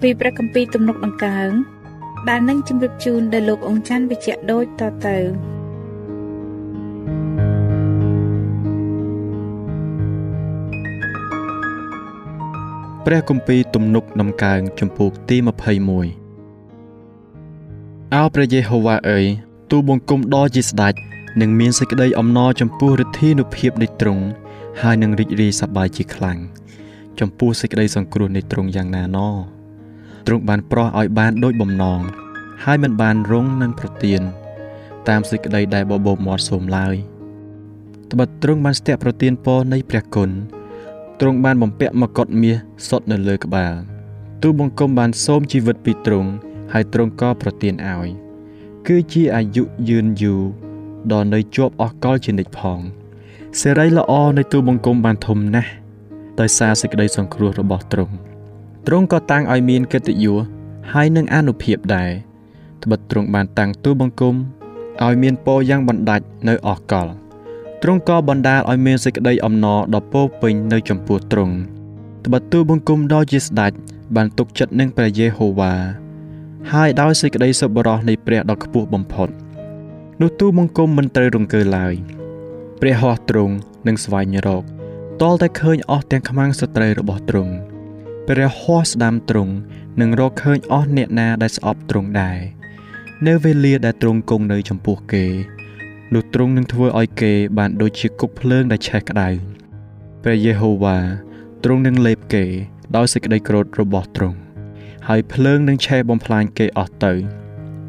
ពីព្រះគម្ពីរទំនុកដង្កើងដែលនឹងជម្រាបជូនដល់លោកអង្គច័ន្ទវិជ្ជៈដូចតទៅព្រះគម្ពីរទំនុកដំកើងចំពោះទី21អោព្រះយេហូវ៉ាអើយទូបង្គំដ៏ជាស្ដេចនឹងមានសេចក្តីអំណរចំពោះឫទ្ធានុភាពនៃទ្រង់ហើយនឹងរីករាយសប្បាយជាខ្លាំងចំពោះសេចក្តីសង្គ្រោះនៃទ្រង់យ៉ាងណាណោ ទ្រង់បានប្រោះឲ្យបានដូចបំណងហើយមិនបានរងនឹងប្រទៀនតាមសេចក្តីដែលបបោមាត់សូមឡើយត្បិតទ្រង់បានស្ទាក់ប្រទៀនពរនៃព្រះគុណទ្រង់បានបំពាក់មកុដមាសសុទ្ធនៅលើក្បាលទូបង្គំបានសូមជីវិតពីទ្រង់ហើយទ្រង់ក៏ប្រទានឲ្យគឺជាអាយុយឺនយូរដល់នៅជាប់អស់កលជានិច្ចផងសេរីល្អនៃទូបង្គំបានធំណាស់ដោយសារសេចក្តីសង្គ្រោះរបស់ទ្រង់ ទ្រង់ក៏តាំងឲ្យមានកិត្តិយសហើយនឹងអនុភាពដែរត្បិតទ្រង់បានតាំងទូបង្គំឲ្យមានពរយ៉ាងបណ្ដាច់នៅអស់កលទ្រង់ក៏បណ្ដាលឲ្យមានសេចក្តីអំណរដ៏ពោពេញនៅចំពោះទ្រង់ត្បិតទូបង្គំដ៏ជាស្ដេចបានទុកចិត្តនឹងព្រះយេហូវ៉ាហើយដោយសេចក្តីសប្បុរសនៃព្រះដ៏ខ្ពស់បំផុតនោះទូបង្គំមិនត្រូវរង្គើឡើយព្រះហស្ថទ្រង់នឹងស្វែងរកតលតែឃើញអស់ទាំងខ្មាំងសត្រូវរបស់ទ្រង់ ព្រះហស្ថស្ដាំទ្រង់នឹងរកឃើញអស់អ្នកណាដែលស្អប់ទ្រង់ដែរនៅវេលាដែលទ្រង់គង់នៅចំពោះគេនោះទ្រង់នឹងធ្វើឲ្យគេបានដូចជាគុកភ្លើងដែលឆេះក្តៅព្រះយេហូវ៉ាទ្រង់នឹងលេបគេ ដោយសេចក្តីក្រោធរបស់ទ្រង់ហើយភ្លើងនឹងឆេះបំផ្លាញគេអស់ទៅ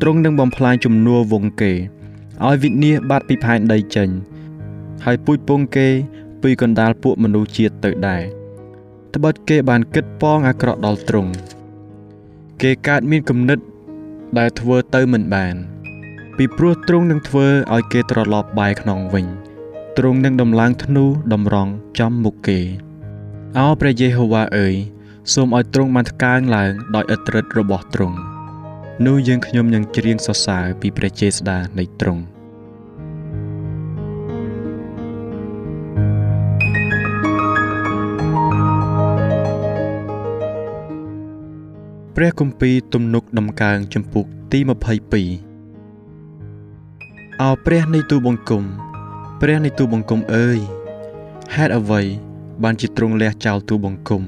ទ្រង់នឹងបំផ្លាញជំនួវងគេឲ្យវិនាសបាត់ពីផែនដីចេញ ហើយពូជពងគេពីកណ្ដាលពួកមនុស្សជាតិទៅដែរ ត្បិតគេបានគិតប៉ងអាក្រក់ដល់ទ្រង់គេកើតមានគំនិតដែលធ្វើទៅមិនបាន ពីព្រោះទ្រង់នឹងធ្វើឲ្យគេត្រឡប់បែរខ្នងវិញទ្រង់នឹងដំឡើងធ្នូតម្រង់ចំមុខគេអោព្រះយេហូវ៉ាអើយសូមឲ្យទ្រង់បានថ្កើងឡើងដោយឥទ្ធិឫទ្ធិរបស់ទ្រង់នោះយើងខ្ញុំនឹងច្រៀងសរសើរពីព្រះចេស្តានៃទ្រង់ ព្រះគម្ពីរទំនុកដំកើងចំពុកទី22អោព្រះនៃទូបង្គំ ព្រះនៃទូបង្គំអើយហេតុអ្វី បានជាទ្រង់លះចោលទូបង្គំ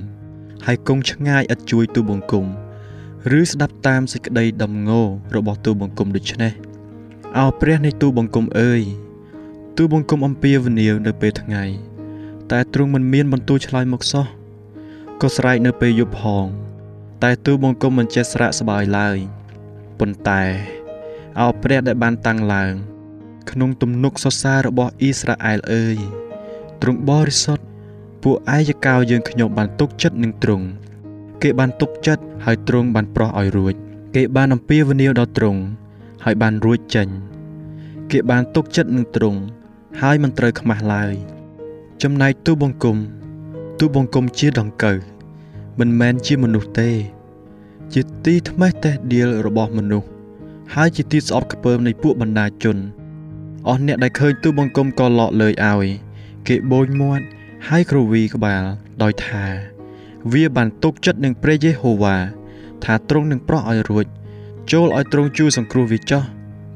ហើយគង់ឆ្ងាយឥតជួយទូបង្គំឬស្ដាប់តាមសេចក្តីដំងោរបស់ទូបង្គំដូច្នេះអោព្រះនៃទូបង្គំអើយទូបង្គំអំពាវនាវនៅពេលថ្ងៃ តែទ្រង់មិនមានបន្ទូលឆ្លើយមកសោះក៏ស្រែកនៅពេលយប់ផង តែទូបង្គំមិនចេះស្រាកស្បើយឡើយប៉ុន្តែអោព្រះដែលបានតាំងឡើង ក្នុងទំនុកសរសើររបស់អ៊ីស្រាអែលអើយទ្រង់បរិសុទ្ធពួកអាយកោយើងខ្ញុំបានទុកចិត្តនឹងទ្រង់គេបានទុកចិត្តហើយទ្រង់បានប្រោះឲ្យរួច គេបានអំពាវនាវដល់ទ្រង់ហើយបានរួចចេញ គេបានទុកចិត្តនឹងទ្រង់ហើយមិនត្រូវខ្មាស់ឡើយ ចំណែកទូបង្គំទូបង្គំជាដង្កូវ មិនមែនជាមនុស្សទេ ជាទីថ្មេះតេះដៀលរបស់មនុស្សហើយជាទីស្អប់ខ្ពើមនៃពួកបណ្ដាជនអស់អ្នកដែលឃើញទូបង្គំក៏ឡកលើយឲ្យគេបូនមាត់ហើយគ្រវីក្បាលដោយថា វាបានទុកចិត្តនឹងព្រះយេហូវ៉ាថាទ្រង់នឹងប្រោះឲ្យរួច ចូលឲ្យទ្រង់ជួយសង្គ្រោះវាចោះ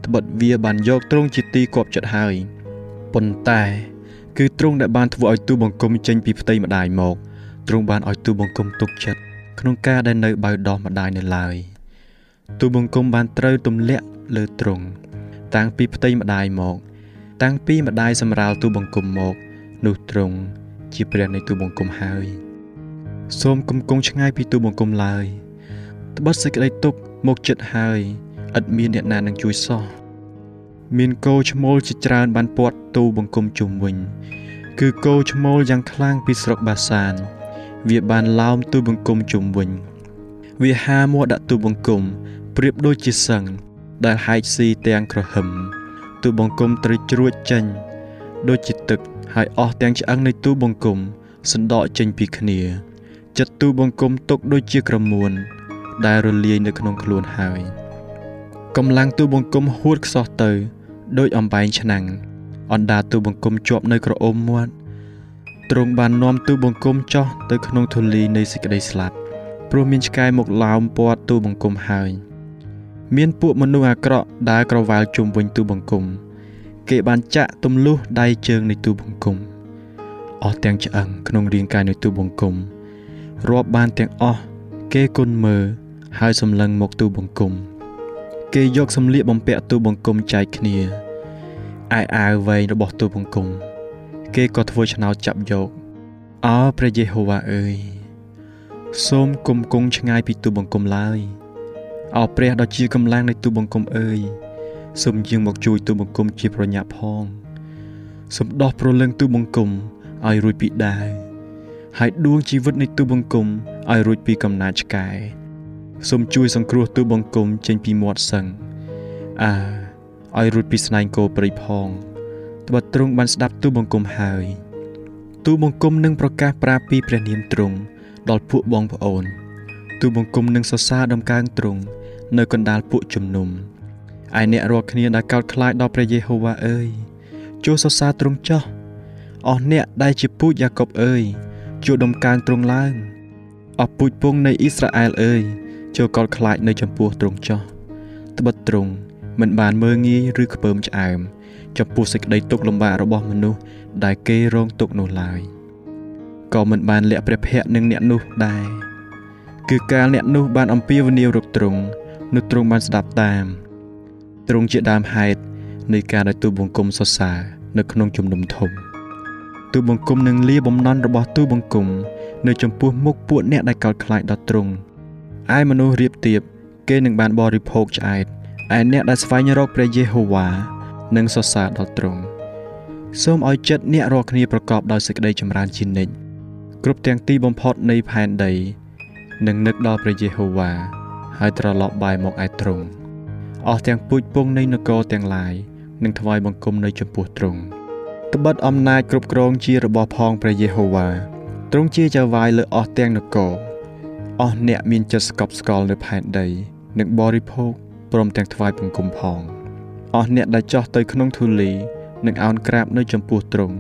ត្បិតវាបានយកទ្រង់ជាទីគប់ចិត្តហើយប៉ុន្តែ គឺទ្រង់ដែលបានធ្វើឲ្យទូបង្គំចេញពីផ្ទៃម្ដាយមក ទ្រង់បានឲ្យទូបង្គំទុកចិត្តក្នុងការដែលនៅបៅដោះម្ដាយនៅឡើយទូបង្គំបានត្រូវទម្លាក់លើទ្រង់តាំងពីផ្ទៃម្ដាយមក តាំងពីម្ដាយសម្រាលទូបង្គំមក នោះទ្រង់ជាព្រះនៃទូបង្គំហើយសូមគំគង់ឆ្ងាយពីទូបង្គំឡើយត្បិតសេចក្តីទុកមកចិត្តហើយឥតមានអ្នកណានឹងជួយសោះមានគោឈ្មោលជាច្រើនបានពាត់ទូបង្គំជុំវិញ គឺគោឈ្មោលយ៉ាងខ្លាំងពីស្រុកបាសាន វាបានឡោមទូបង្គំជុំវិញ វាហាមកដាក់ទូបង្គំប្រៀបដូចជាសឹងដែលហែកស៊ីទាំងក្រហឹមទូបង្គំត្រូវជ្រួចចេញ ដូចជាទឹកហើយអស់ទាំងឆ្អឹងនៃទូបង្គំសណ្ដកចេញពីគ្នា ចិត្តទូបង្គំຕົកដូចជាក្រមួន ដែលរលាយនៅក្នុងខ្លួនហើយកម្លាំងទូបង្គំហួតខ្សោះទៅ ដោយអំបែងឆ្នាំងអណ្ដាតទូបង្គំជាប់នៅក្រអូមមាត់ ទ្រង់បាននាំទូបង្គំចោះទៅក្នុងធូលីនៃសេចក្តីស្លាប់ព្រោះមានឆ្កែមកឡោមព័ទ្ធទូបង្គំហើយមានពួកមនុស្សអាក្រក់ដើរក្រវ៉ាលជុំវិញទូបង្គំគេបានចាក់ទម្លុះដៃជើងនៃទូបង្គំអស់ទាំងឆ្អឹងក្នុងរាងកាយនៃទូបង្គំរាប់បានទាំងអស់គេគុណមើលហើយសម្លឹងមកទូបង្គំគេយកសម្លៀកបំពាក់ទូបង្គំចែកគ្នាឯអាវវែងរបស់ទូបង្គំ គេក៏ធ្វើឆ្នោតចាប់យកអោព្រះយេហូវ៉ាអើយសូមគុំគង់ឆ្ងាយពីទូបង្គំឡើយអោព្រះដ៏ជាកម្លាំងនៃទូបង្គំអើយសូមយាងមកជួយទូបង្គំជាប្រញាប់ផងសូមដោះប្រលឹងទូបង្គំឲ្យរួចពីដាវហើយដួងជីវិតនៃទូបង្គំឲ្យរួចពីកំណាចឆ្កែសូមជួយសង្គ្រោះទូបង្គំចេញពីមាត់សឹងអាឲ្យរួចពីស្នែងគោព្រៃផងត្បិតទ្រង់បានស្ដាប់ទូបង្គំហើយទូបង្គំនឹងប្រកាសប្រាប់ពីព្រះនាមទ្រង់ដល់ពួកបងប្អូន ទូបង្គំនឹងសរសើរដំកើងទ្រង់នៅកណ្ដាលពួកជំនុំឯអ្នករាល់គ្នាដែលកោតខ្លាចដល់ព្រះយេហូវ៉ាអើយចូលសរសើរទ្រង់ចោះអស់អ្នកដែលជាពូជយ៉ាកុបអើយចូលដំកើងទ្រង់ឡើងអស់ពូជពងនៃអ៊ីស្រាអែលអើយចូលកោតខ្លាចនៅចំពោះទ្រង់ចោះត្បិតទ្រង់មិនបានមើងងាយឬខ្ពើមឆ្អើម ចំពោះសេចក្តីទុក្ខលំបាករបស់មនុស្សដែលគេរងទុក្ខនោះឡើយក៏មិនបានលាក់ព្រះភ័ក្រនឹងអ្នកនោះដែរគឺកាលអ្នកនោះបានអំពាវនាវរកទ្រង់នោះទ្រង់បានស្ដាប់តាមទ្រង់ជាដើមហេតុនៃការដែលទូបង្គំសរសើរនៅក្នុងជំនុំធំទូបង្គំនឹងលាបំណន់របស់ទូបង្គំនៅចំពោះមុខពួកអ្នកដែលកោតខ្លាចដល់ទ្រង់ឯមនុស្សរៀបទៀបគេនឹងបានបរិភោគឆ្អែតឯអ្នកដែលស្វែងរកព្រះយេហូវ៉ា នឹងសរសើរដល់ទ្រង់សូមឲ្យចិត្តអ្នករាល់គ្នាប្រកបដោយសេចក្តីចម្រើនជានិច្ចគ្រប់ទាំងទីបំផុតនៃផែនដីនឹងនឹកដល់ព្រះយេហូវ៉ាហើយត្រឡប់បែរមកឯទ្រង់អស់ទាំងពូជពងនៃនគរទាំងឡាយនឹងថ្វាយបង្គំនៅចំពោះទ្រង់ត្បិតអំណាចគ្រប់គ្រងជារបស់ផងព្រះយេហូវ៉ាទ្រង់ជាចៅវាយលើអស់ទាំងនគរអស់អ្នកមានចិត្តស្កប់ស្កល់នៅផែនដីនឹងបរិភោគព្រមទាំងថ្វាយបង្គំផង អស់អ្នកដែលចោះទៅក្នុងធូលីនឹងអោនក្រាបនៅចំពោះទ្រង់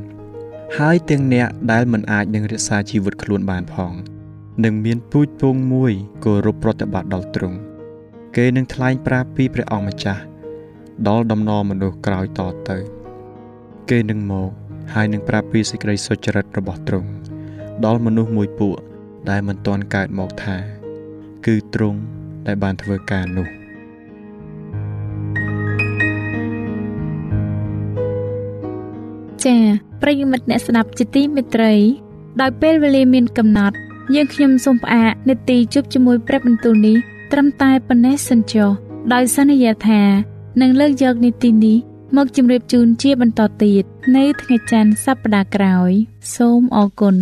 ហើយទាំងអ្នកដែលមិនអាចនឹងរក្សាជីវិតខ្លួនបានផងនឹងមានពូជពងមួយគោរពប្រតិបត្តិដល់ទ្រង់គេនឹងថ្លែងប្រាប់ពីព្រះអង្គម្ចាស់ដល់ដំណរមនុស្សក្រោយតទៅ គេនឹងមកហើយនឹងប្រាប់ពីសេចក្តីសុចរិតរបស់ទ្រង់ដល់មនុស្សមួយពួកដែលមិនទាន់កើតមកថា គឺទ្រង់ដែលបានធ្វើការនោះ ចា៎ប្រិយមិត្តអ្នកស្ដាប់ជាទីមេត្រី ដោយពេលវេលាមានកំណត់ យើងខ្ញុំសូមផ្អាកនេតិជប់ជាមួយព្រឹបបន្ទូលនេះត្រឹមតែប៉ុណ្ណេះសិនចុះដោយសន្យាថានឹងលើកយកនីតិនេះមកជម្រាបជូនជាបន្តទៀតនៅថ្ងៃច័ន្ទសប្តាហ៍ក្រោយ សូមអរគុណ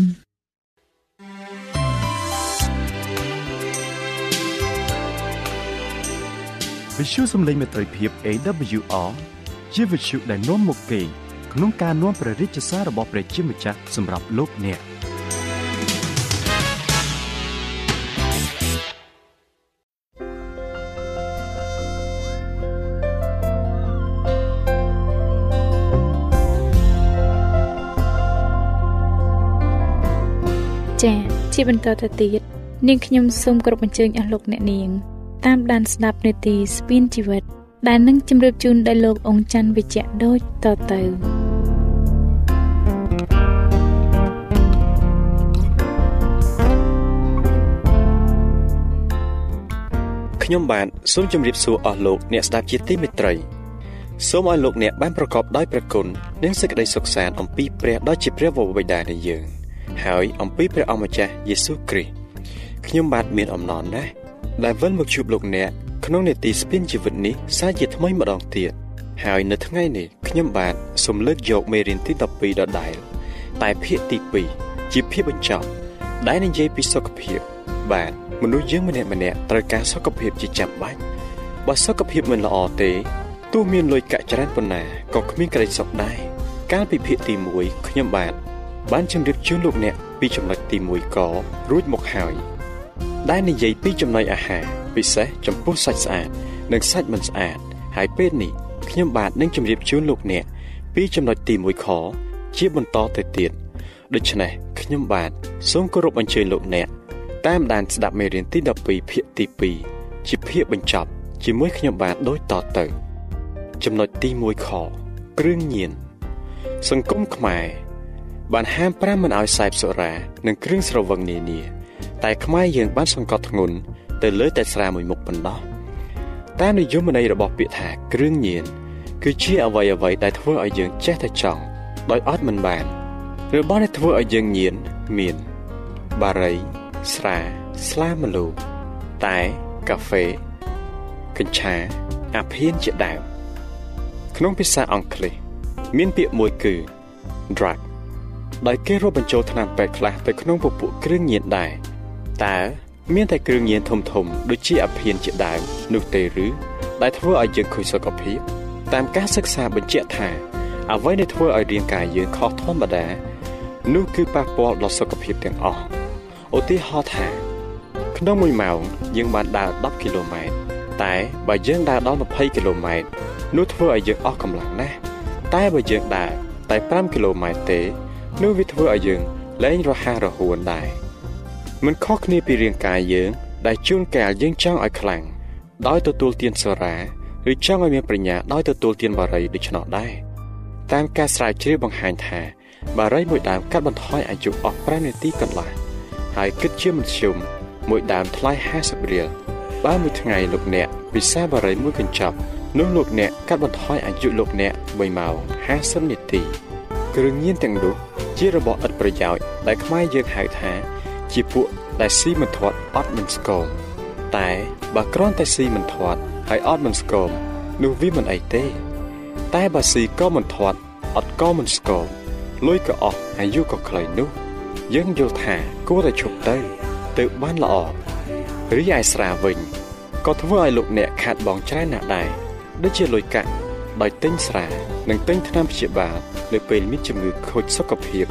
វិទ្យុសំឡេងមេត្រីភាព AWR ជាវិទ្យុដែលនាំមកពី ក្នុងការនាំព្រះរាជសាររបស់ព្រះជាម្ចាស់សម្រាប់លោកអ្នកចា៎ជាបន្តទៅទៀតនាងខ្ញុំសូមគោរពអញ្ជើញអស់លោកអ្នកនាង តាមដានស្ដាប់នាទីស្ពានជីវិត ដែលនឹងជម្រាបជូនដល់លោកអង្គច័ន្ទវិជ្ជៈដូចតទៅ។ ខ្ញុំបាទសូមជម្រាបសួរអស់លោកអ្នកស្ដាប់ជាទីមេត្រីសូមឲ្យលោកអ្នកបានប្រកបដោយព្រះគុណនិងសេចក្តីសុខសាន្តអំពីព្រះដ៏ជាព្រះវរបិតានៃយើង ហើយអំពីព្រះអម្ចាស់យេស៊ូវគ្រីស្ទខ្ញុំបាទមានអំណរណាស់ដែលវិលមកជួបលោកអ្នកក្នុងនេតិស្ពានជីវិតនេះសារជាថ្មីម្ដងទៀតហើយនៅថ្ងៃនេះខ្ញុំបាទសូមលើកយកមេរៀនទី12ដដែលតែភាគទី2ជាភាគបញ្ចប់ដែលនិយាយពីសុខភាព បាទមនុស្សយើងម្នាក់ម្នាក់ត្រូវការសុខភាពជាចាំបាច់បើសុខភាពមិនល្អទេទោះមានលុយកាក់ច្រើនប៉ុណ្ណាក៏គ្មានក្តីសុខដែរកាលពីភាគទី1ខ្ញុំបាទបានជម្រាបជូនលោកអ្នកពីចំណុចទី1ករួចមកហើយដែលនិយាយពីចំណុចអាហារពិសេសចំពោះសាច់ស្អាត និងសាច់មិនស្អាត ហើយពេលនេះខ្ញុំបាទនឹងជម្រាបជូនលោកអ្នកពីចំណុចទី1ខជាបន្តទៅទៀតដូច្នេះខ្ញុំបាទសូមគោរពអញ្ជើញលោកអ្នក តាមដានស្ដាប់មេរៀនទី12ភាគទី2ជាភាគបញ្ចប់ជាមួយខ្ញុំបាទដូចតទៅ ចំណុចទី1ខគ្រឿងញៀនសង្គមខ្មែរបានហាមប្រាមមិនឲ្យសេពសុរា និងគ្រឿងស្រវឹងនានា តែខ្មែរយើងបានសង្កត់ធ្ងន់ទៅលើតែស្រាមួយមុខប៉ុណ្ណោះតាមនិយមន័យរបស់ពាក្យថាគ្រឿងញៀនគឺជាអវ័យអ្វីដែលធ្វើឲ្យយើងចេះតែចង់ដោយអត់មិនបានរបស់ដែលធ្វើឲ្យយើងញៀនមានបារី ស្រា ស្លាម្លូតែកាហ្វេកញ្ឆាអាភៀនជាដើមក្នុងភាសាអង់គ្លេសមានពាក្យមួយគឺ drug ដោយគេរាប់បញ្ចូលថ្នាំពេទ្យខ្លះទៅក្នុងពពួកគ្រឿងញៀនដែរតើមានតែគ្រឿងញៀនធំធំដូចជាអាភៀនជាដើមនោះទេឬដែលធ្វើឲ្យយើងខូចសុខភាពតាមការសិក្សាបញ្ជាក់ថា អ្វីដែលធ្វើឲ្យរាងកាយយើងខុសធម្មតានោះគឺប៉ះពាល់ដល់សុខភាពទាំងអស់ ឧទាហរណ៍ថា ក្នុងមួយម៉ោងយើងបានដើរ10គីឡូម៉ែត្រតែបើយើងដើរដល់20គីឡូម៉ែត្រនោះធ្វើឲ្យយើងអស់កម្លាំងណាស់តែបើយើងដើរតែ5គីឡូម៉ែត្រទេនោះវាធ្វើឲ្យយើងលែងរហ័សរហួនដែរមិនខុសគ្នាពីរាងកាយយើង ដែលជួនកាលយើងចង់ឲ្យខ្លាំងដោយទទួលទានសូរ៉ាឬចង់ឲ្យមានប្រាជ្ញាដោយទទួលទានបារីដូច្នោះដែរតាមការស្រាវជ្រាវបង្ហាញថាបារីមួយដើមកាត់បន្ថយអាយុអស់5នាទីកន្លះ ហើយគិតជាមធ្យមមួយដើមថ្លៃ50រៀលបើមួយថ្ងៃលោកអ្នកពិសាបារីមួយកញ្ចប់នោះលោកអ្នកកាត់បន្ថយអាយុលោកអ្នក1ម៉ោង50នាទីគ្រឿងញៀនទាំងនោះជារបស់ឥតប្រយោជន៍ដែលខ្មែរយើងហៅថា ជាពួកដែលស៊ីមិនធាត់អត់មិនស្គមតែបើគ្រាន់តែស៊ីមិនធាត់ហើយអត់មិនស្គមនោះវាមិនអីទេ តែបើស៊ីក៏មិនធាត់អត់ក៏មិនស្គមលុយក៏អស់អាយុក៏ខ្លីនោះ យើងយល់ថាគួរតែឈប់ទៅទៅបានល្អរីឯស្រាវិញក៏ធ្វើឲ្យលោកអ្នកខាត់បងច្រើនណាស់ដែរដូចជាលុយកាក់ដោយទិញស្រា និងទិញថ្នាំព្យាបាលនៅពេលមានជំងឺខូចសុខភាព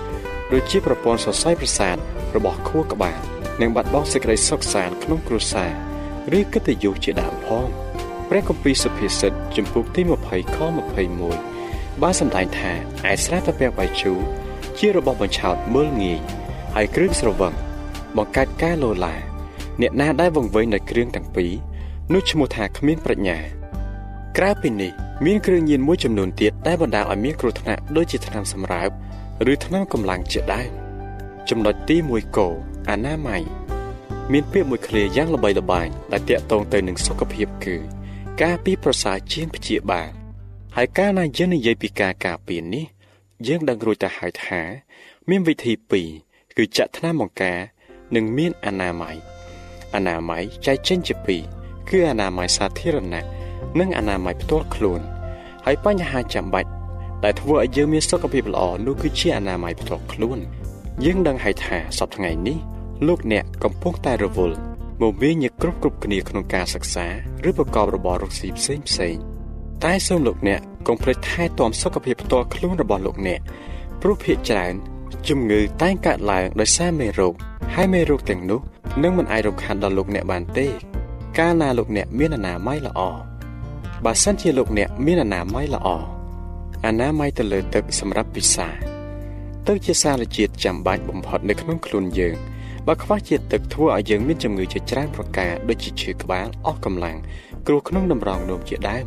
ដូចជាប្រព័ន្ធសរសៃប្រសាទរបស់ខួរក្បាលនិងបាត់បង់សេចក្តីសុខសាន្តក្នុងគ្រួសារឬកិត្តិយសជាដើមផងព្រះគម្ពីរសុភាសិតចំពុកទី20ខ21បានសម្ដែងថាឯស្រាតាពាំងបាយជូរជារបស់បញ្ឆោតមើលងាយ ហើយគ្រឿងស្រវឹងបង្កើតការលោឡាអ្នកណាដែលវង្វេងនៅគ្រឿងទាំងពីរនោះឈ្មោះថាគ្មានប្រាជ្ញាក្រៅពីនេះមានគ្រឿងញៀនមួយចំនួនទៀតដែលបណ្ដាលឲ្យមានគ្រោះថ្នាក់ដូចជាថ្នាំសម្រាបឬថ្នាំកម្លាំងជាដើមចំណុចទី1កោអនាម័យមានពាក្យមួយឃ្លាយ៉ាងល្បីល្បាញដែលតាក់ទងទៅនឹងសុខភាពគឺការពីប្រសើរជាងព្យាបាលហើយកាលណាយើងនិយាយពីការការពារនេះ យើងដឹងរួចទៅហើយថា មានវិធី2 គឺចាក់ថ្នាំបង្ការ និងមានអនាម័យអនាម័យចែកចេញជាពីរគឺអនាម័យសាធារណៈនិងអនាម័យផ្ទាល់ខ្លួន ហើយបញ្ហាចាំបាច់ដែលធ្វើឲ្យយើងមានសុខភាពល្អនោះគឺជាអនាម័យផ្ទាល់ខ្លួន យើងដឹងហើយថាសប្តាហ៍ថ្ងៃនេះលោកអ្នកកំពុងតែរវល់មកមានញឹកគ្រប់គ្រប់គ្នាក្នុងការសិក្សាឬប្រកបរបររកស៊ីផ្សេងផ្សេងតែសូមលោកអ្នកកុំភ្លេចថែទាំសុខភាពផ្ទាល់ខ្លួនរបស់លោកអ្នកព្រោះភាគច្រើន ជំងឺតែងកើតឡើងដោយសារមេរោគហើយមេរោគទាំងនោះនឹងមិនអាចរំខានដល់លោកអ្នកបានទេ កាលណាលោកអ្នកមានអនាម័យល្អបើសិនជាលោកអ្នកមានអនាម័យល្អអនាម័យទៅលើទឹកសម្រាប់ពិសាទឹកជាសារជាតិចាំបាច់បំផុតនៅក្នុងខ្លួនយើងបើខ្វះជាតិទឹកធ្វើឲ្យយើងមានជំងឺជាច្រើនប្រការដូចជាឈឺក្បាលអស់កម្លាំងគ្រោះក្នុងតម្រងនោមជាដើម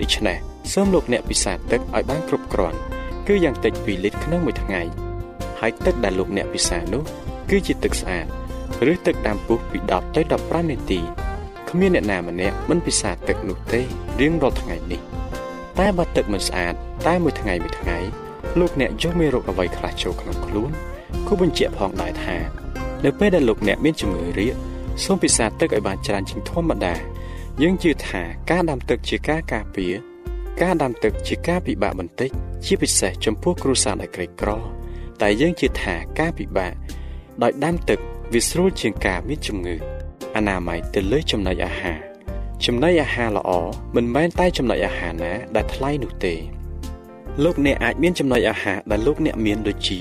ដូច្នេះសូមលោកអ្នកពិសាទឹកឲ្យបានគ្រប់គ្រាន់គឺយ៉ាងតិច2លីត្រក្នុងមួយថ្ងៃ ហើយទឹកដែលលោកអ្នកពិសានោះគឺជាទឹកស្អាតឬទឹកដាំពុះពី10ទៅ15នាទីគ្មានអ្នកណាម្នាក់មិនពិសាទឹកនោះទេរៀងរាល់ថ្ងៃនេះ តែបើទឹកមិនស្អាត តែមួយថ្ងៃមួយថ្ងៃលោកអ្នកយកមេរោគអ្វីខ្លះចូលក្នុងខ្លួនគូបញ្ជាក់ផងដែរថានៅពេលដែលលោកអ្នកមានជំងឺរាគសូមពិសាទឹកឲ្យបានច្រើនជាងធម្មតាយើងជឿថាការដាំទឹកជាការការពារការដាំទឹកជាការពិបាកបន្តិច ជាពិសេសចំពោះគ្រួសារដែលក្រីក្រ តែយើងជឿថាការពិបាកដោយដាំទឹកវាស្រួលជាងការមានជំងឺអនាម័យទៅលើចំណីអាហារចំណីអាហារល្អមិនមែនតែចំណីអាហារណាដែលថ្លៃនោះទេលោកអ្នកអាចមានចំណីអាហារដែលលោកអ្នកមានដូចជា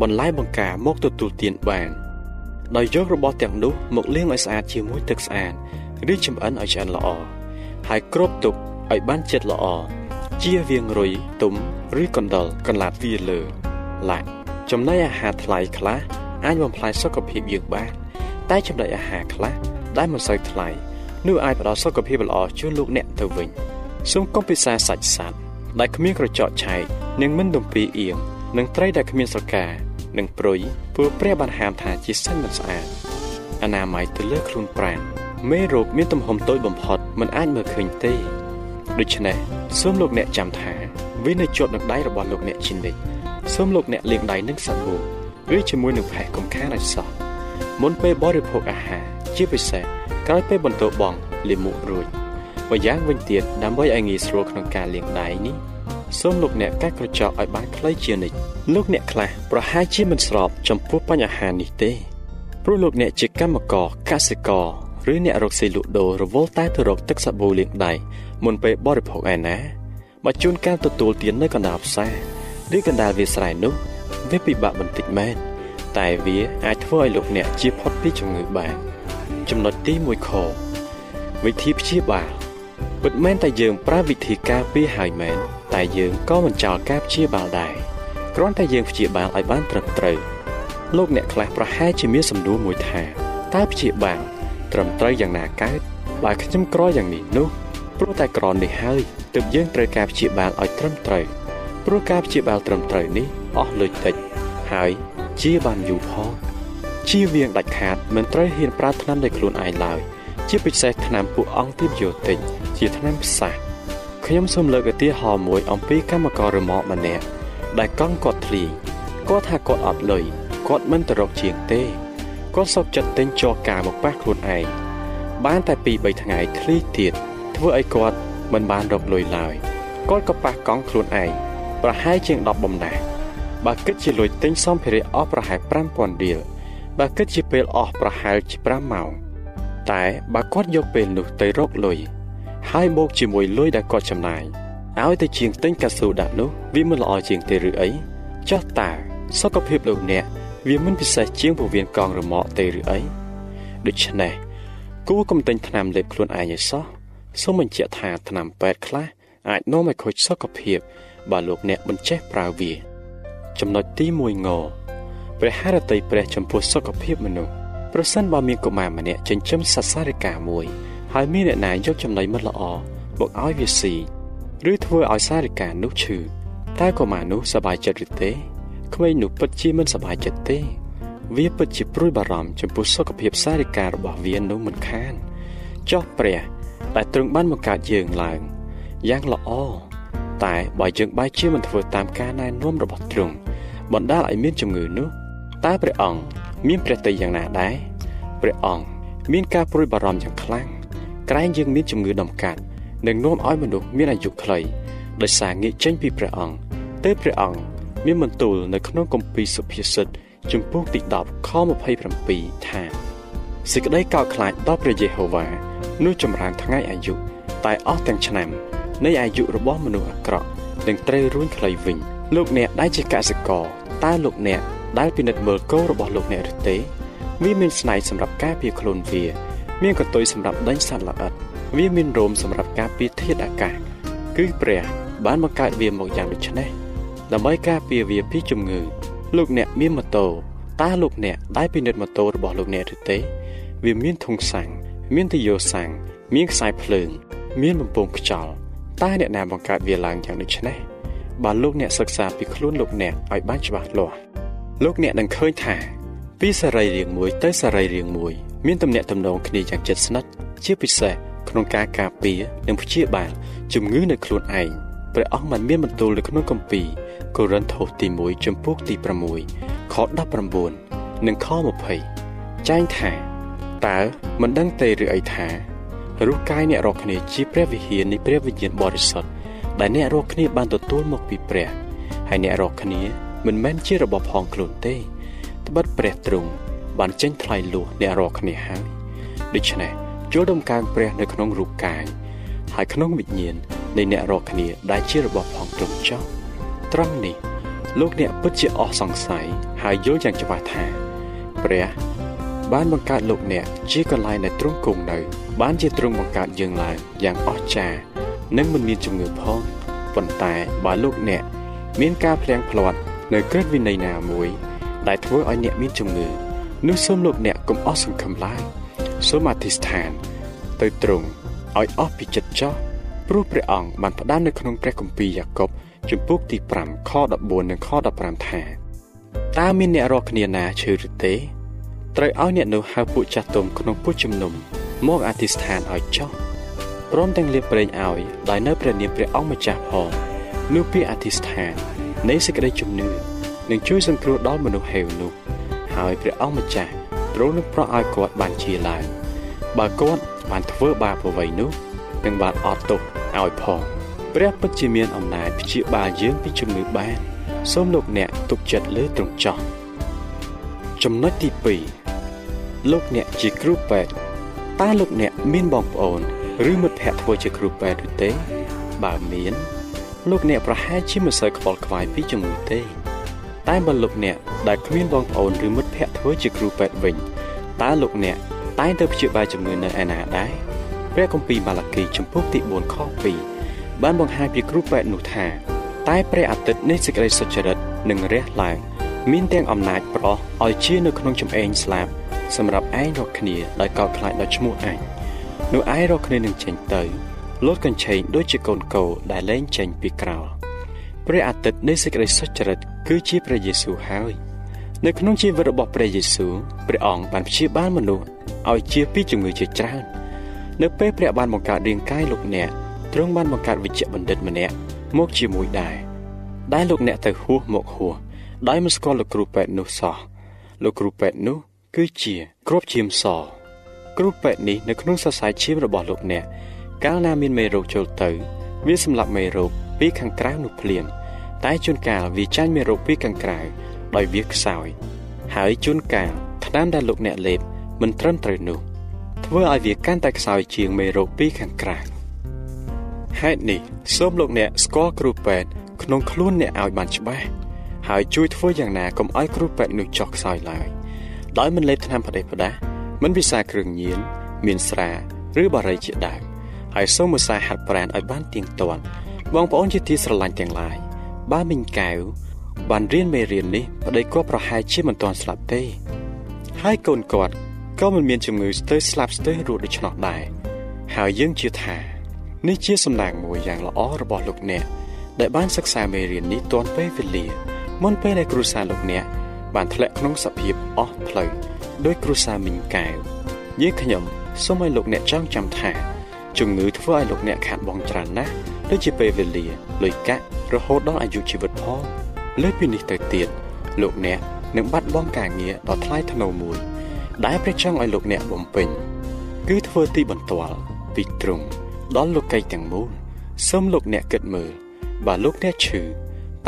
បន្លែបង្ការមកទទួលទានបានដោយយករបស់ទាំងនោះមកលាងឲ្យស្អាតជាមួយទឹកស្អាតឬចម្អិនឲ្យឆ្អិនល្អហើយគ្របទុកឲ្យបានជិតល្អជៀសវាងរុយទុំឬកណ្ដុរកន្លាតវាលើឡាក់ ចំណីអាហារថ្លៃខ្លះអាចបំផ្លាញសុខភាពយើងបាន តែចំណីអាហារខ្លះដែលមិនសូវថ្លៃនោះអាចផ្ដល់សុខភាពល្អជូនលោកអ្នកទៅវិញសូមកុំពិសាសាច់សត្វដែលគ្មានក្រចកឆែកនិងមិនទំពីអៀងនិងត្រីដែលគ្មានស្រកានិងព្រុយព្រោះព្រះបានហាមថាជាសាច់មិនស្អាតអនាម័យទៅលើខ្លួនប្រាណមេរោគមានទំហំតូចបំផុតមិនអាចមើលឃើញទេដូច្នេះសូមលោកអ្នកចាំថាវានៅជាប់នឹងដៃរបស់លោកអ្នកជានិច្ច សូមលោកអ្នកលាងដៃនឹងសាប៊ូឬជាមួយនឹងផេះកំខានឲ្យសោះមុនពេលបរិភោគអាហារជាពិសេសក្រោយពេលបន្ទោបងលាមុខរួចម្យ៉ាងវិញទៀតដើម្បីឲ្យងាយស្រួលក្នុងការលាងដៃនេះសូមលោកអ្នកកាត់ក្រចកឲ្យបានខ្លីជានិច្ចលោកអ្នកខ្លះប្រហែលជាមិនស្របចំពោះបញ្ហានេះទេព្រោះលោកអ្នកជាកម្មករកសិករឬអ្នករកស៊ីលក់ដូររវល់តែទៅរកទឹកសាប៊ូលាងដៃមុនពេលបរិភោគឯណាបើជួនកាលទទួលទាននៅកណ្ដាលផ្សារ ឬកណ្ដាលវាលស្រែនោះវាពិបាកបន្តិចមែនតែវាអាចធ្វើឲ្យលោកអ្នកជៀសផុតពីជំងឺបានចំណុចទី1ខវិធីព្យាបាលពិតមែនតែយើងប្រើវិធីការពារហើយមែនតែយើងក៏មិនចោលការព្យាបាលដែរគ្រាន់តែយើងព្យាបាលឲ្យបានត្រឹមត្រូវលោកអ្នកខ្លះប្រហែលជាមានសំណួរមួយថាតើព្យាបាលត្រឹមត្រូវយ៉ាងណាកើតបើខ្ញុំក្រយ៉ាងនេះនោះព្រោះតែក្រនេះហើយទើបយើងត្រូវការព្យាបាលឲ្យត្រឹមត្រូវ ព្រោះការព្យាបាលត្រឹមត្រូវនេះអស់លុយតិចហើយជាបានយូរផងជាវៀងដាច់ខាតមិនត្រូវហ៊ានប្រើថ្នាំដោយខ្លួនឯងឡើយជាពិសេសថ្នាំពួកអង្គទីបយូទិកជាថ្នាំផ្សះខ្ញុំសូមលើកឧទាហរណ៍មួយអំពីកម្មកររមាក់ម្នាក់ដែលកង់គាត់ធ្លីគាត់ថាគាត់អត់លុយគាត់មិនទៅរកជាងទេគាត់សុកចិត្តទិញចោការមកប៉ះខ្លួនឯងបានតែ2 3ថ្ងៃធ្លីទៀតធ្វើឲ្យគាត់មិនបានរកលុយឡើយគាត់ក៏ប៉ះកង់ខ្លួនឯង ប្រហែលជាង10បំណាស់បើគិតជាលុយទិញសម្ភារៈអស់ប្រហែល5000រៀលបើគិតជាពេលអស់ប្រហែលជា5ម៉ោងតែបើគាត់យកពេលនោះទៅរកលុយហើយបូកជាមួយលុយដែលគាត់ចំណាយឲ្យទៅជាងទិញកាស៊ូដាក់នោះវាមិនល្អជាងទេឬអីចុះតើសុខភាពលោកអ្នកវាមិនពិសេសជាងពោះវៀនកង់រមាក់ទេឬអីដូច្នេះគួរកុំទិញថ្នាំលេបខ្លួនឯងឲ្យសោះសូមបញ្ជាក់ថាថ្នាំពេទ្យខ្លះអាចនាំឲ្យខូចសុខភាព បើលោកអ្នកមិនចេះប្រើវា ចំណុចទី1ងព្រះハរតីព្រះចំពោះសុខភាពមនុស្សប្រសិនបើមានកុមារម្នាក់ចិញ្ចឹមសត្វសារិកាមួយហើយមានអ្នកណាយកចំណីមិនល្អមកឲ្យវាស៊ីឬធ្វើឲ្យសារិកានោះឈឺតើកុមារនោះសប្បាយចិត្តឬទេក្មេងនោះពិតជាមិនសប្បាយចិត្តទេ វាពិតជាព្រួយបារម្ភចំពោះសុខភាពសារិការបស់វានោះមិនខានចុះព្រះដែលទ្រង់បានបង្កើតយើងឡើងយ៉ាងល្អ តែបើយើងបែរជាមិនធ្វើតាមការណែនាំរបស់ទ្រង់បណ្ដាលឲ្យមានជំងឺនោះតើព្រះអង្គមានព្រះទ័យយ៉ាងណាដែរព្រះអង្គមានការព្រួយបារម្ភយ៉ាងខ្លាំងក្រែងយើងមានជំងឺដំកាត់និងនាំឲ្យមនុស្សមានអាយុខ្លីដោយសារងាកចេញពីព្រះអង្គទើបព្រះអង្គមានបន្ទូលនៅក្នុងគម្ពីរសុភាសិតជំពូកទី10ខ27ថាសេចក្តីកោតខ្លាចដល់ព្រះយេហូវ៉ានោះចម្រើនថ្ងៃអាយុតែអស់ទាំងឆ្នាំ នៃអាយុរបស់មនុស្សអាក្រក់នឹងត្រូវរួញខ្លីវិញលោកអ្នកដែលជាកសិករតើលោកអ្នកដែលពិនិត្យមើលគោរបស់លោកអ្នកឬទេវាមានស្នែកសម្រាប់ការពារខ្លួនវា មានកន្ទុយសម្រាប់ដេញសត្វល្អិតវាមានរោមសម្រាប់ការពារធាតុអាកាសគឺព្រះបានបង្កើតវាមកយ៉ាងដូចនេះដើម្បីការពារវាពីជំងឺ លោកអ្នកមានម៉ូតូតើលោកអ្នកដែលពិនិត្យម៉ូតូរបស់លោកអ្នកឬទេ វាមានធុងសាំងមានទយោសាំងមានខ្សែភ្លើង មានបំពង់ខ្យល់ តើអ្នកណាបង្កើតវាឡើងយ៉ាងដូចនេះបើលោកអ្នកសិក្សាពីខ្លួនលោកអ្នកឲ្យបានច្បាស់លាស់លោកអ្នកនឹងឃើញថា ពីសរីរាង្គមួយទៅសរីរាង្គមួយមានទំនាក់ទំនងគ្នាយ៉ាងជិតស្និទ្ធជាពិសេសក្នុងការការពារនិងព្យាបាលជំងឺនៅខ្លួនឯងព្រះអង្គបានមានបន្ទូលនៅក្នុងគម្ពីរកូរិនថូសទី1ចំពោះទី6ខ19និងខ20ចែងថាតើមិនដឹងទេឬអីថា រូបកាយអ្នករាល់គ្នាជាព្រះវិហារនៃព្រះវិញ្ញាណបរិសុទ្ធដែលអ្នករាល់គ្នាបានទទួលមកពីព្រះហើយអ្នករាល់គ្នាមិនមែនជារបស់ផងខ្លួនទេត្បិតព្រះទ្រង់បានចេញថ្លៃលួសអ្នករាល់គ្នាហើយដូច្នេះចូលដំកើងព្រះនៅក្នុងរូបកាយហើយក្នុងវិញ្ញាណនៃអ្នករាល់គ្នាដែលជារបស់ផងទ្រង់ចោះត្រង់នេះលោកអ្នកពិតជាអស់សង្ស័យហើយយល់យ៉ាងច្បាស់ថា ព្រះ បានបង្កើតលោកអ្នកជាកន្លែងដែលទ្រង់គង់នៅ បានជាទ្រង់បង្កើតយើងឡើងយ៉ាងអស្ចារ្យនិងមិនមានជំងឺផងប៉ុន្តែបើលោកអ្នកមានការភ្លៀងភ្លាត់នៅក្រឹតវិន័យណាមួយ ដែលធ្វើឲ្យអ្នកមានជំងឺនោះសូមលោកអ្នកកុំអស់សង្ឃឹមឡើយសូមអធិស្ឋាន ទៅទ្រង់ឲ្យអស់ពីចិត្តចោះព្រោះព្រះអង្គបានផ្ដាំនៅក្នុងព្រះគម្ពីរយ៉ាកុបជំពូកទី5ខ14និងខ15ថាតើមានអ្នករកគ្នាណាឈឺឬទេ ត្រូវឲ្យអ្នកនោះហៅពួកចាស់ទុំក្នុងពុជជំនុំមកអធិស្ឋានឲ្យចោះព្រមទាំងលៀបប្រេងឲ្យដោយនៅព្រះនាមព្រះអង្គម្ចាស់ផងនោះពាក្យអធិស្ឋាននៃសេចក្តីជំនឿនឹងជួយសង្គ្រោះដល់មនុស្សហេវនោះហើយព្រះអង្គម្ចាស់ទ្រង់នឹងប្រោះឲ្យគាត់បានជាឡើងបើគាត់បានធ្វើបាបអ្វីនោះនឹងបានអត់ទោសឲ្យផងព្រះពិតជាមានអំណាចព្យាបាលយើងពីជំងឺបានសូមលោកអ្នកទុកចិត្តលើទ្រង់ចោះចំណុចទី2 លោកអ្នកជាគ្រូពេទ្យតើលោកអ្នកមានបងប្អូនឬមិត្តភ័ក្តិធ្វើជាគ្រូពេទ្យឬទេ បើមាន លោកអ្នកប្រហែលជាមិនសូវខ្វល់ខ្វាយពីជំងឺទេ តែបើលោកអ្នកដែលគ្មានបងប្អូនឬមិត្តភ័ក្តិធ្វើជាគ្រូពេទ្យវិញតើលោកអ្នកតែងទៅព្យាបាលជំងឺនៅឯណាដែរព្រះគម្ពីរម៉ាឡាគីចំពុកទី4ខ2បានបង្ហាញពីគ្រូពេទ្យនោះថា តែព្រះអាទិត្យនៃសេចក្តីសុចរិតនឹងរះឡើង មានទាំងអំណាចប្រោះឲ្យជានៅក្នុងចំអេងស្លាប់ សម្រាប់ឯងរកគ្នាដោយកោតខ្លាចដល់ឈ្មោះឯងនោះឯងរកគ្នានឹងចេញទៅលោតកញ្ឆេងដូចជាកូនគោដែលលែងចេញពីក្រោលព្រះអាទិត្យនៃសេចក្តីសុចរិតគឺជាព្រះយេស៊ូវហើយនៅក្នុងជីវិតរបស់ព្រះយេស៊ូវព្រះអង្គបានព្យាបាលមនុស្សឲ្យជាពីជំងឺជាច្រើននៅពេលព្រះបានបង្កើតរាងកាយលោកអ្នកទ្រង់បានបង្កើតវិជ្ជបណ្ឌិតម្នាក់មកជាមួយដែរដែលលោកអ្នកទៅហួសមកហួសដោយមិនស្គាល់លោកគ្រូពេទ្យនោះសោះលោកគ្រូពេទ្យនោះ គឺជាគ្រាប់ឈាមសគ្រូពេទ្យនេះនៅក្នុងសរសៃឈាមរបស់លោកអ្នកកាលណាមានមេរោគចូលទៅ វាសម្លាប់មេរោគពីខាងក្រៅនោះភ្លាមតែជួនកាលវាចាញ់មេរោគពីខាងក្រៅដោយវាខ្សោយ ហើយជួនកាលថ្នាំដែលលោកអ្នកលេបមិនត្រឹមត្រូវនោះធ្វើឲ្យវាកាន់តែខ្សោយជាងមេរោគពីខាងក្រៅហេតុនេះសូមលោកអ្នកស្គាល់គ្រូពេទ្យក្នុងខ្លួនអ្នកឲ្យបានច្បាស់ហើយជួយធ្វើយ៉ាងណាកុំឲ្យគ្រូពេទ្យនោះចុះខ្សោយឡើយ ដោយមិនលេបថ្នាំផ្ដេសផ្ដាសមិនវិសាគ្រឿងញៀនមានស្រា ឬបារីជាដើមហើយសូមឧស្សាហ៍ហាត់ប្រាណឲ្យបានទៀងទាត់បងប្អូនជាទីស្រឡាញ់ទាំងឡាយបើមីងកែវបានរៀនមេរៀននេះប្តីគាត់ប្រហែលជាមិនទាន់ស្លាប់ទេ ហើយកូនគាត់ក៏មិនមានជំងឺស្ទើរស្លាប់ស្ទើររស់ដូច្នោះដែរហើយយើងជឿថានេះជាសំណាងមួយយ៉ាងល្អរបស់លោកអ្នកដែលបានសិក្សាមេរៀននេះទាន់ពេលវេលាមុនពេលដែលគ្រួសារលោកអ្នក បានធ្លាក់ក្នុងសភាពអស់ផ្លូវដោយគ្រួសារមីងកែវយើងខ្ញុំសូមឲ្យលោកអ្នកចងចាំថាជំងឺធ្វើឲ្យលោកអ្នកខាត់បងច្រើនណាស់ដូចជាពេលវេលាលុយកាក់រហូតដល់អាយុជីវិតផងលើពីនេះទៅទៀតលោកអ្នកនឹងបាត់បង់ការងារដ៏ថ្លៃថ្នូរមួយ ដែលព្រះចង់ឲ្យលោកអ្នកបំពេញគឺធ្វើទីបន្ទាល់ពីទ្រង់ដល់លោកីទាំងមូលសូមលោកអ្នកគិតមើលបើលោកអ្នកឈឺ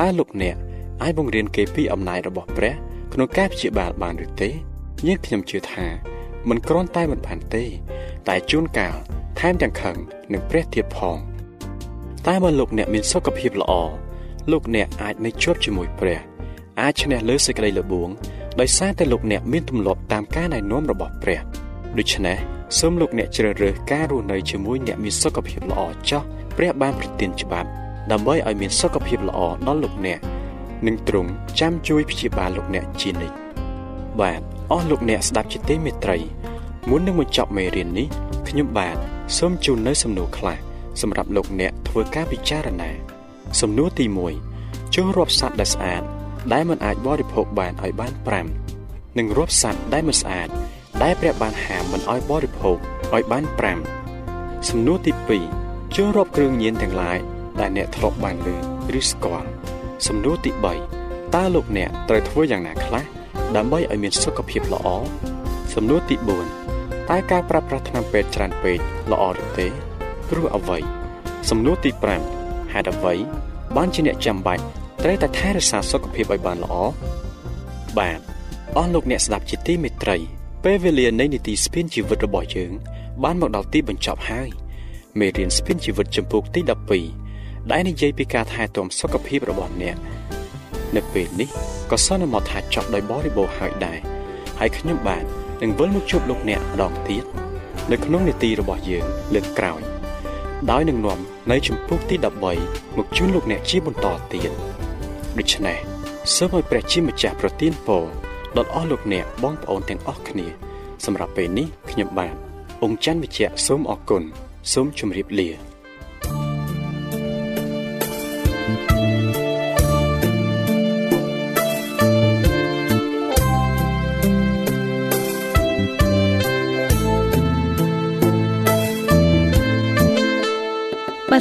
តើលោកអ្នកអាចបង្រៀនគេពីអំណាចរបស់ព្រះ ក្នុងការព្យាបាលបានឬទេយើងខ្ញុំជឿថាមិនគ្រាន់តែមិនបានទេ តែជួនកាលថែមទាំងខឹងនឹងព្រះទៀតផង តែបើលោកអ្នកមានសុខភាពល្អលោកអ្នកអាចនៅជាប់ជាមួយព្រះអាចឈ្នះលើសេចក្តីល្បួងដោយសារតែលោកអ្នកមានទម្លាប់តាមការណែនាំរបស់ព្រះដូច្នេះសូមលោកអ្នកជ្រើសរើសការរស់នៅជាមួយអ្នកមានសុខភាពល្អចោះព្រះបានប្រទានច្បាប់ដើម្បីឲ្យមានសុខភាពល្អដល់លោកអ្នក និងទ្រង់ចាំជួយព្យាបាលលោកអ្នកជានិច្ចបាទអស់លោកអ្នកស្ដាប់ជាទីមេត្រីមុននឹងបញ្ចប់មេរៀននេះខ្ញុំបាទសូមជូននៅសំណួរខ្លះសម្រាប់លោកអ្នកធ្វើការពិចារណា សំណួរទី1ចុះរាប់សត្វដែលស្អាត ដែលមិនអាចបរិភោគបានឲ្យបាន5និងរាប់សត្វដែលមិនស្អាត ដែលព្រះបានហាមមិនឲ្យបរិភោគឲ្យបាន5សំណួរទី2ចុះរាប់គ្រឿងញៀនទាំងឡាយដែលអ្នកធ្លាប់បានឮឬស្គាល់ សំណួរទី3តើលោកអ្នកត្រូវធ្វើយ៉ាងណាខ្លះដើម្បីឲ្យមានសុខភាពល្អសំណួរទី4តើការប្រើប្រាស់ថ្នាំពេទ្យច្រើនពេកល្អឬទេព្រោះអ្វីសំណួរទី5ហេតុអ្វីបានជាអ្នកចាំបាច់ត្រូវតែថែរក្សាសុខភាពឲ្យបានល្អបាទអស់លោកអ្នកស្ដាប់ជាទីមេត្រី ពេលវេលានៃនីតិស្ពានជីវិតរបស់យើង បានមកដល់ទីបញ្ចប់ហើយមេរៀនស្ពានជីវិតចំពោះទី12 ដែលនិយាយពីការថែទាំសុខភាពរបស់អ្នកនៅពេលនេះក៏សន្មតថាចប់ដោយបរិបូរណ៍ហើយដែរហើយខ្ញុំបាទនឹងវិលមកជួបលោកអ្នកម្ដងទៀតនៅក្នុងនេតិរបស់យើងលើកក្រោយដោយនឹងនាំនៅចំពោះទី13មកជូនលោកអ្នកជាបន្តទៀតដូច្នេះសូមឲ្យព្រះជាម្ចាស់ប្រទានពរដល់អស់លោកអ្នកបងប្អូនទាំងអស់គ្នា សម្រាប់ពេលនេះខ្ញុំបាទអង្គច័ន្ទវិជ្ជៈសូមអរគុណសូមជម្រាបលា